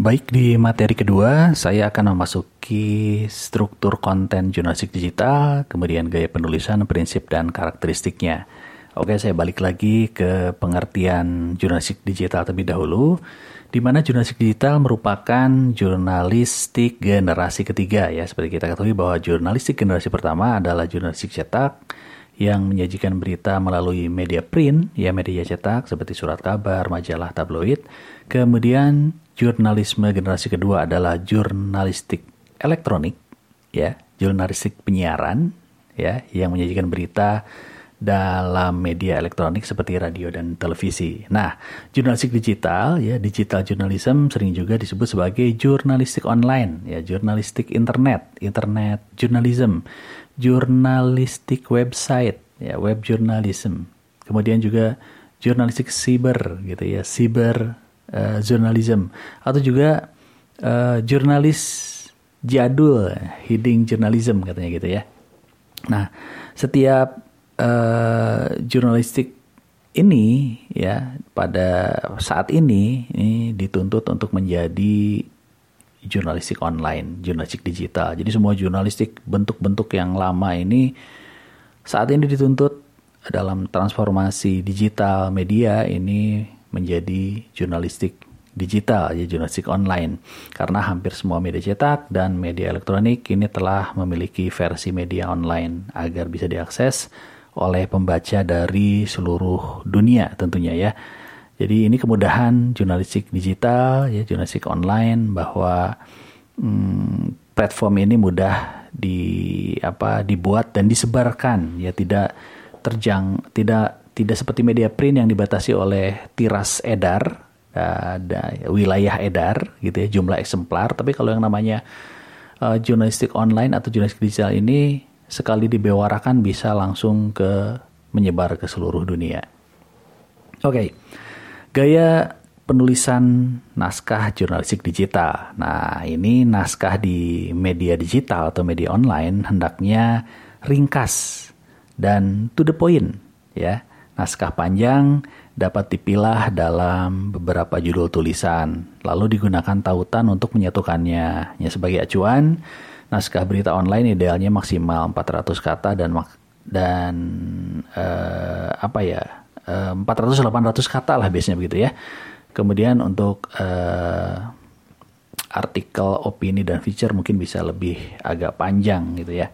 Baik, di materi kedua saya akan memasuki struktur konten jurnalistik digital, kemudian gaya penulisan, prinsip, dan karakteristiknya. Oke, saya balik lagi ke pengertian jurnalistik digital terlebih dahulu, di mana jurnalistik digital merupakan jurnalistik generasi ketiga ya. Seperti kita ketahui bahwa jurnalistik generasi pertama adalah jurnalistik cetak, yang menyajikan berita melalui media print, ya media cetak seperti surat kabar, majalah, tabloid. Kemudian jurnalisme generasi kedua adalah jurnalistik elektronik, ya, jurnalistik penyiaran, ya, yang menyajikan berita dalam media elektronik seperti radio dan televisi. Nah, jurnalistik digital, ya, digital journalism sering juga disebut sebagai jurnalistik online, ya, jurnalistik internet, internet journalism, jurnalistik website, ya, web journalism. Kemudian juga jurnalistik cyber, gitu ya, cyber uh, journalism atau juga uh, jurnalis jadul hiding journalism katanya gitu ya. Nah, setiap uh, jurnalistik ini ya pada saat ini ini dituntut untuk menjadi jurnalistik online, jurnalistik digital. Jadi semua jurnalistik bentuk-bentuk yang lama ini saat ini dituntut dalam transformasi digital media ini menjadi jurnalistik digital, ya jurnalistik online. Karena hampir semua media cetak dan media elektronik ini telah memiliki versi media online agar bisa diakses oleh pembaca dari seluruh dunia tentunya ya. Jadi ini kemudahan jurnalistik digital, ya jurnalistik online bahwa hmm, platform ini mudah di apa dibuat dan disebarkan ya tidak terjang tidak tidak seperti media print yang dibatasi oleh tiras edar, ada wilayah edar gitu ya, jumlah eksemplar. Tapi kalau yang namanya uh, jurnalistik online atau jurnalistik digital ini sekali dibewarakan bisa langsung ke menyebar ke seluruh dunia. Oke, okay. gaya penulisan naskah jurnalistik digital. Nah, ini naskah di media digital atau media online hendaknya ringkas dan to the point, ya. Naskah panjang dapat dipilah dalam beberapa judul tulisan, lalu digunakan tautan untuk menyatukannya. Ya, sebagai acuan, naskah berita online idealnya maksimal 400 kata dan dan uh, apa ya? Uh, 400-800 kata lah biasanya begitu ya. Kemudian untuk uh, artikel, opini dan feature mungkin bisa lebih agak panjang gitu ya.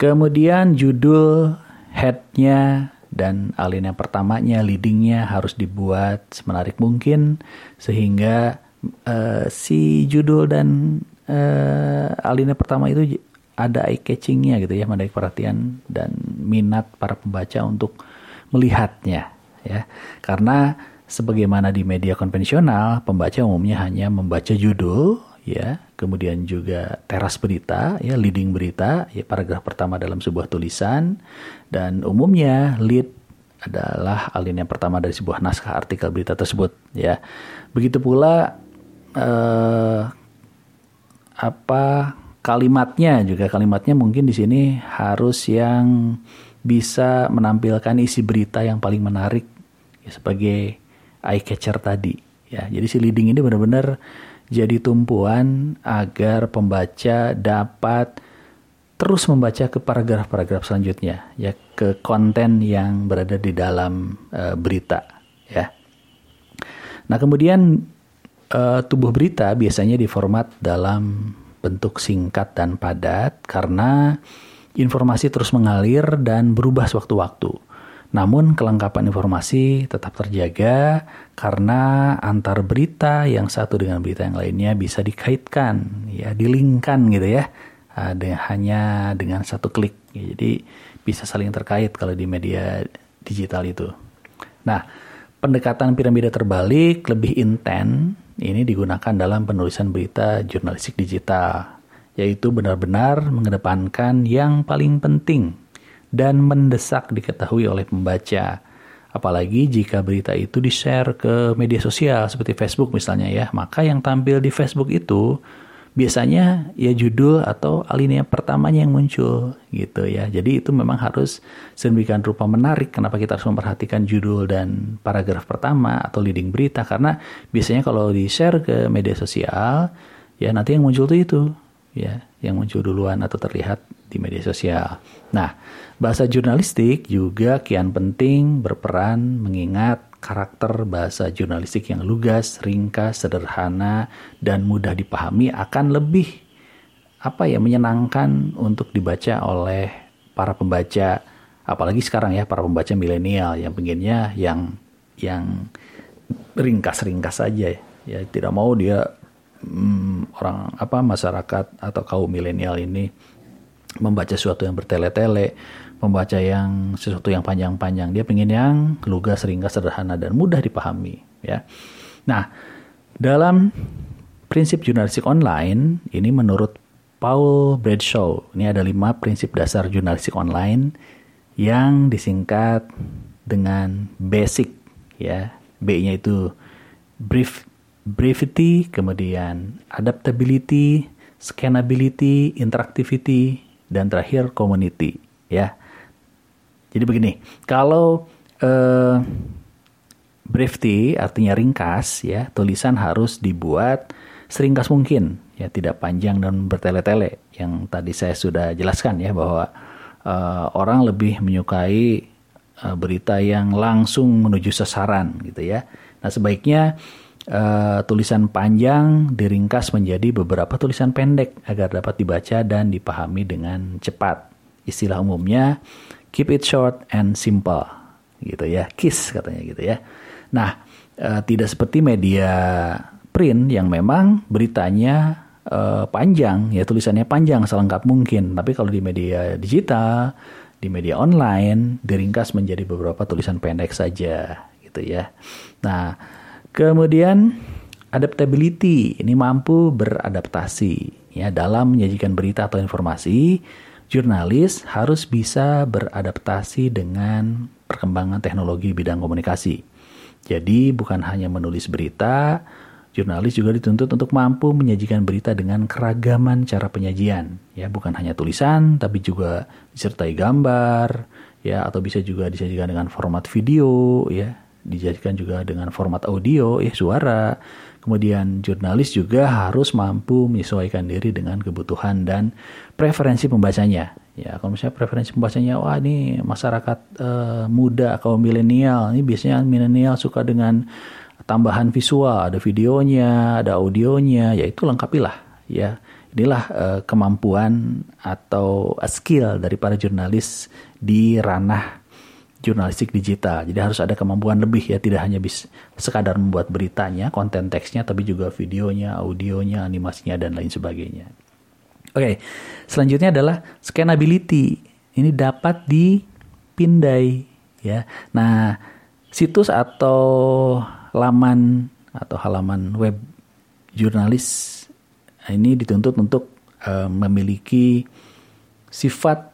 Kemudian judul headnya dan alinea pertamanya, leadingnya harus dibuat semenarik mungkin sehingga uh, si judul dan uh, alinea pertama itu ada eye catchingnya gitu ya, menarik perhatian dan minat para pembaca untuk melihatnya ya. Karena sebagaimana di media konvensional, pembaca umumnya hanya membaca judul ya, kemudian juga teras berita, ya leading berita, ya paragraf pertama dalam sebuah tulisan dan umumnya lead adalah alinea pertama dari sebuah naskah artikel berita tersebut, ya. Begitu pula eh, apa kalimatnya juga kalimatnya mungkin di sini harus yang bisa menampilkan isi berita yang paling menarik ya, sebagai eye catcher tadi ya jadi si leading ini benar-benar jadi tumpuan agar pembaca dapat terus membaca ke paragraf-paragraf selanjutnya ya ke konten yang berada di dalam uh, berita ya. Nah, kemudian uh, tubuh berita biasanya diformat dalam bentuk singkat dan padat karena informasi terus mengalir dan berubah sewaktu-waktu. Namun kelengkapan informasi tetap terjaga karena antar berita yang satu dengan berita yang lainnya bisa dikaitkan, ya, dilingkan gitu ya, ada hanya dengan satu klik. Ya, jadi bisa saling terkait kalau di media digital itu. Nah, pendekatan piramida terbalik lebih intens ini digunakan dalam penulisan berita jurnalistik digital, yaitu benar-benar mengedepankan yang paling penting dan mendesak diketahui oleh pembaca. Apalagi jika berita itu di-share ke media sosial seperti Facebook misalnya ya, maka yang tampil di Facebook itu biasanya ya judul atau alinea pertamanya yang muncul gitu ya. Jadi itu memang harus sedemikian rupa menarik kenapa kita harus memperhatikan judul dan paragraf pertama atau leading berita karena biasanya kalau di-share ke media sosial ya nanti yang muncul tuh itu ya, yang muncul duluan atau terlihat di media sosial. Nah, bahasa jurnalistik juga kian penting berperan mengingat karakter bahasa jurnalistik yang lugas, ringkas, sederhana, dan mudah dipahami akan lebih apa ya menyenangkan untuk dibaca oleh para pembaca, apalagi sekarang ya para pembaca milenial yang pengennya yang yang ringkas-ringkas saja ya. ya tidak mau dia hmm, orang apa masyarakat atau kaum milenial ini membaca sesuatu yang bertele-tele membaca yang sesuatu yang panjang-panjang. Dia pengen yang lugas, ringkas, sederhana dan mudah dipahami. Ya. Nah, dalam prinsip jurnalistik online ini menurut Paul Bradshaw ini ada lima prinsip dasar jurnalistik online yang disingkat dengan basic ya B-nya itu brief brevity kemudian adaptability scannability interactivity dan terakhir community ya jadi begini, kalau uh, brevity artinya ringkas ya, tulisan harus dibuat seringkas mungkin ya, tidak panjang dan bertele-tele. Yang tadi saya sudah jelaskan ya bahwa uh, orang lebih menyukai uh, berita yang langsung menuju sasaran gitu ya. Nah, sebaiknya uh, tulisan panjang diringkas menjadi beberapa tulisan pendek agar dapat dibaca dan dipahami dengan cepat. Istilah umumnya keep it short and simple. Gitu ya kiss katanya gitu ya. Nah e, tidak seperti media print yang memang beritanya e, panjang ya tulisannya panjang selengkap mungkin. Tapi kalau di media digital di media online diringkas menjadi beberapa tulisan pendek saja gitu ya. Nah kemudian adaptability. Ini mampu beradaptasi. Ya dalam menyajikan berita atau informasi jurnalis harus bisa beradaptasi dengan perkembangan teknologi bidang komunikasi. Jadi bukan hanya menulis berita, jurnalis juga dituntut untuk mampu menyajikan berita dengan keragaman cara penyajian, ya bukan hanya tulisan tapi juga disertai gambar, ya atau bisa juga disajikan dengan format video, ya dijadikan juga dengan format audio, ya suara. Kemudian jurnalis juga harus mampu menyesuaikan diri dengan kebutuhan dan preferensi pembacanya. Ya, kalau misalnya preferensi pembacanya, wah ini masyarakat uh, muda, kaum milenial, ini biasanya milenial suka dengan tambahan visual, ada videonya, ada audionya, ya itu lengkapilah. Ya, inilah uh, kemampuan atau skill dari para jurnalis di ranah jurnalistik digital. Jadi harus ada kemampuan lebih ya, tidak hanya bisa sekadar membuat beritanya, konten teksnya, tapi juga videonya, audionya, animasinya dan lain sebagainya. Oke, okay. selanjutnya adalah scannability. Ini dapat dipindai ya. Nah, situs atau laman atau halaman web jurnalis ini dituntut untuk uh, memiliki sifat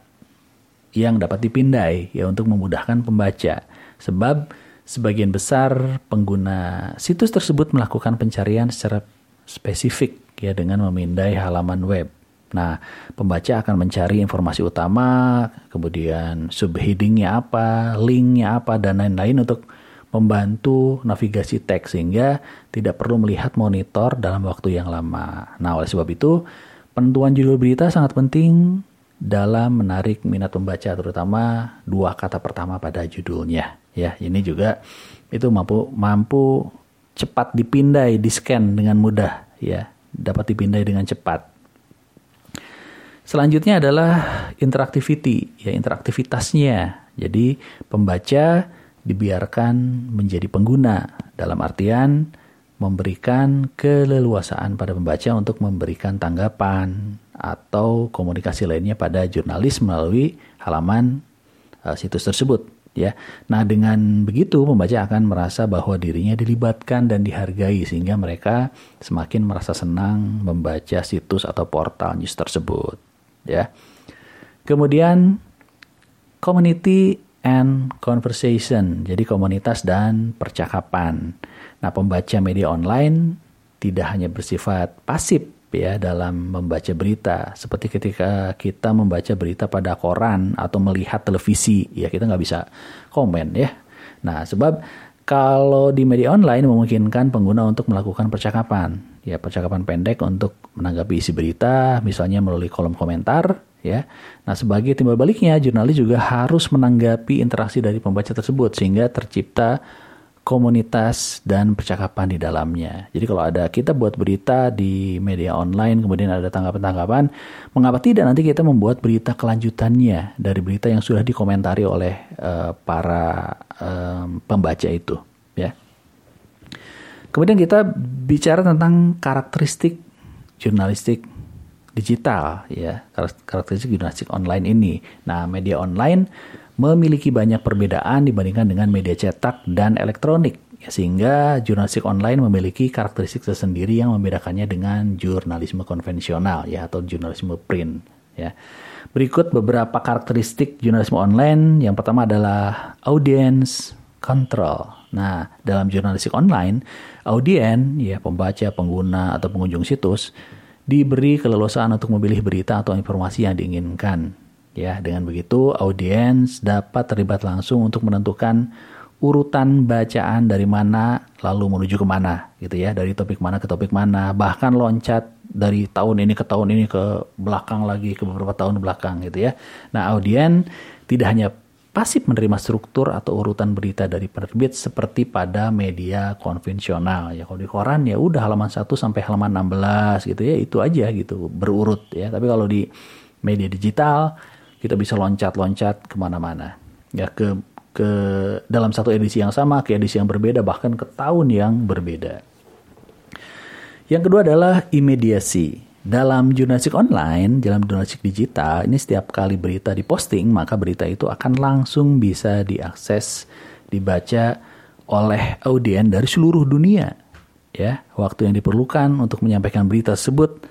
yang dapat dipindai ya untuk memudahkan pembaca. Sebab sebagian besar pengguna situs tersebut melakukan pencarian secara spesifik ya dengan memindai halaman web. Nah, pembaca akan mencari informasi utama, kemudian subheadingnya apa, linknya apa, dan lain-lain untuk membantu navigasi teks sehingga tidak perlu melihat monitor dalam waktu yang lama. Nah, oleh sebab itu, penentuan judul berita sangat penting dalam menarik minat pembaca terutama dua kata pertama pada judulnya ya. Ini juga itu mampu mampu cepat dipindai di scan dengan mudah ya. Dapat dipindai dengan cepat. Selanjutnya adalah interactivity ya interaktivitasnya. Jadi pembaca dibiarkan menjadi pengguna dalam artian memberikan keleluasaan pada pembaca untuk memberikan tanggapan atau komunikasi lainnya pada jurnalis melalui halaman uh, situs tersebut ya. Nah, dengan begitu pembaca akan merasa bahwa dirinya dilibatkan dan dihargai sehingga mereka semakin merasa senang membaca situs atau portal news tersebut ya. Kemudian community and conversation. Jadi komunitas dan percakapan. Nah, pembaca media online tidak hanya bersifat pasif ya dalam membaca berita. Seperti ketika kita membaca berita pada koran atau melihat televisi, ya kita nggak bisa komen ya. Nah, sebab kalau di media online memungkinkan pengguna untuk melakukan percakapan, ya percakapan pendek untuk menanggapi isi berita, misalnya melalui kolom komentar, ya. Nah, sebagai timbal baliknya, jurnalis juga harus menanggapi interaksi dari pembaca tersebut sehingga tercipta komunitas dan percakapan di dalamnya. Jadi kalau ada kita buat berita di media online, kemudian ada tanggapan-tanggapan, mengapa tidak nanti kita membuat berita kelanjutannya dari berita yang sudah dikomentari oleh uh, para um, pembaca itu, ya. Kemudian kita bicara tentang karakteristik jurnalistik digital, ya, karakteristik jurnalistik online ini. Nah, media online memiliki banyak perbedaan dibandingkan dengan media cetak dan elektronik. Ya, sehingga jurnalistik online memiliki karakteristik tersendiri yang membedakannya dengan jurnalisme konvensional ya atau jurnalisme print ya. Berikut beberapa karakteristik jurnalisme online. Yang pertama adalah audience control. Nah, dalam jurnalistik online, audien ya pembaca, pengguna atau pengunjung situs diberi keleluasaan untuk memilih berita atau informasi yang diinginkan Ya, dengan begitu audiens dapat terlibat langsung untuk menentukan urutan bacaan dari mana lalu menuju ke mana gitu ya, dari topik mana ke topik mana, bahkan loncat dari tahun ini ke tahun ini ke belakang lagi ke beberapa tahun belakang gitu ya. Nah, audien tidak hanya pasif menerima struktur atau urutan berita dari penerbit seperti pada media konvensional ya kalau di koran ya udah halaman 1 sampai halaman 16 gitu ya itu aja gitu berurut ya tapi kalau di media digital kita bisa loncat-loncat ke mana-mana ya ke ke dalam satu edisi yang sama ke edisi yang berbeda bahkan ke tahun yang berbeda. Yang kedua adalah imediasi. Dalam jurnalistik online, dalam jurnalistik digital, ini setiap kali berita diposting, maka berita itu akan langsung bisa diakses, dibaca oleh audien dari seluruh dunia. Ya, waktu yang diperlukan untuk menyampaikan berita tersebut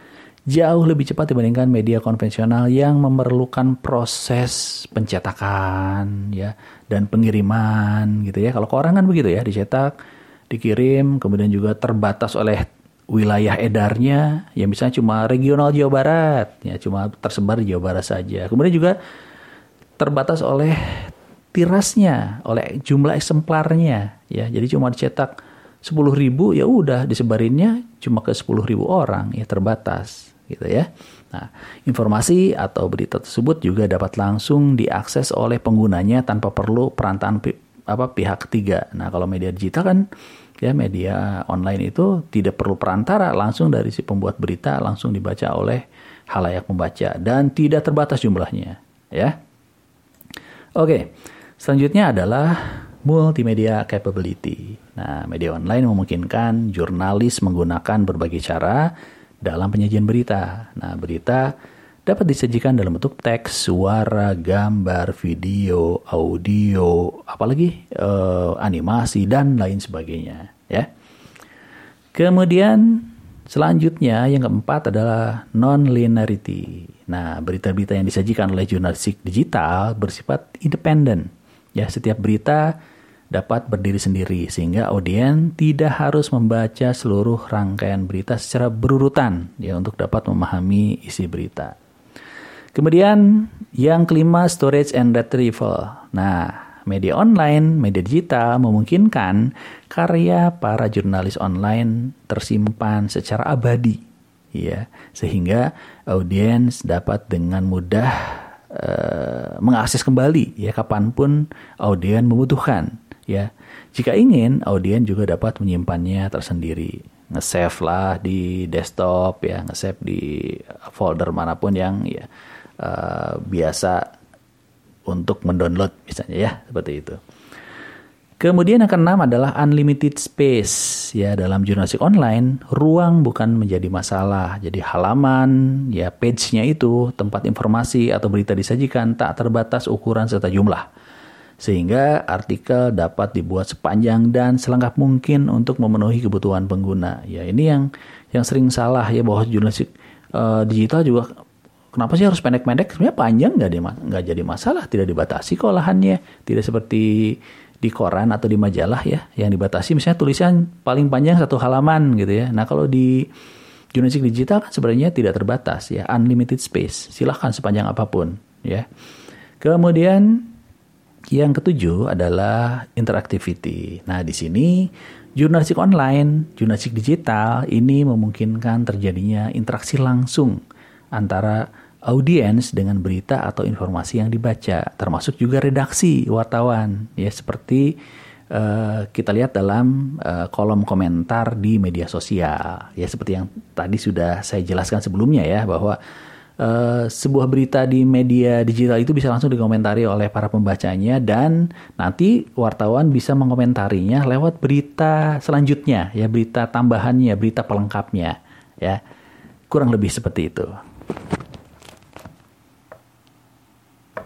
jauh lebih cepat dibandingkan media konvensional yang memerlukan proses pencetakan ya dan pengiriman gitu ya. Kalau koran kan begitu ya, dicetak, dikirim, kemudian juga terbatas oleh wilayah edarnya yang misalnya cuma regional Jawa Barat ya cuma tersebar di Jawa Barat saja. Kemudian juga terbatas oleh tirasnya, oleh jumlah eksemplarnya ya. Jadi cuma dicetak 10 ribu ya udah disebarinnya cuma ke 10 ribu orang ya terbatas gitu ya. Nah, informasi atau berita tersebut juga dapat langsung diakses oleh penggunanya tanpa perlu perantaraan pi apa pihak ketiga. Nah, kalau media digital kan ya media online itu tidak perlu perantara, langsung dari si pembuat berita langsung dibaca oleh halayak pembaca dan tidak terbatas jumlahnya, ya. Oke. Selanjutnya adalah multimedia capability. Nah, media online memungkinkan jurnalis menggunakan berbagai cara dalam penyajian berita. Nah, berita dapat disajikan dalam bentuk teks, suara, gambar, video, audio, apalagi uh, animasi dan lain sebagainya, ya. Kemudian selanjutnya yang keempat adalah non-linearity. Nah, berita-berita yang disajikan oleh jurnalistik digital bersifat independen. Ya, setiap berita dapat berdiri sendiri sehingga audien tidak harus membaca seluruh rangkaian berita secara berurutan ya untuk dapat memahami isi berita. Kemudian yang kelima storage and retrieval. Nah, media online, media digital memungkinkan karya para jurnalis online tersimpan secara abadi ya sehingga audiens dapat dengan mudah uh, mengakses kembali ya kapan pun audien membutuhkan ya. Jika ingin, audien juga dapat menyimpannya tersendiri. Nge-save lah di desktop ya, nge-save di folder mana pun yang ya uh, biasa untuk mendownload misalnya ya, seperti itu. Kemudian yang keenam adalah unlimited space ya dalam jurnalistik online ruang bukan menjadi masalah jadi halaman ya page-nya itu tempat informasi atau berita disajikan tak terbatas ukuran serta jumlah sehingga artikel dapat dibuat sepanjang dan selengkap mungkin untuk memenuhi kebutuhan pengguna. Ya ini yang yang sering salah ya bahwa jurnalistik uh, digital juga kenapa sih harus pendek-pendek? Sebenarnya panjang nggak nggak jadi masalah, tidak dibatasi kok lahannya, tidak seperti di koran atau di majalah ya yang dibatasi misalnya tulisan paling panjang satu halaman gitu ya. Nah kalau di Jurnalistik digital kan sebenarnya tidak terbatas ya, unlimited space. Silahkan sepanjang apa pun ya. Kemudian yang ketujuh adalah interactivity. Nah, di sini jurnalistik online, jurnalistik digital ini memungkinkan terjadinya interaksi langsung antara audiens dengan berita atau informasi yang dibaca, termasuk juga redaksi wartawan, ya seperti uh, kita lihat dalam uh, kolom komentar di media sosial, ya seperti yang tadi sudah saya jelaskan sebelumnya ya bahwa uh, sebuah berita di media digital itu bisa langsung dikomentari oleh para pembacanya dan nanti wartawan bisa mengomentarinya lewat berita selanjutnya, ya berita tambahannya, berita pelengkapnya, ya kurang lebih seperti itu.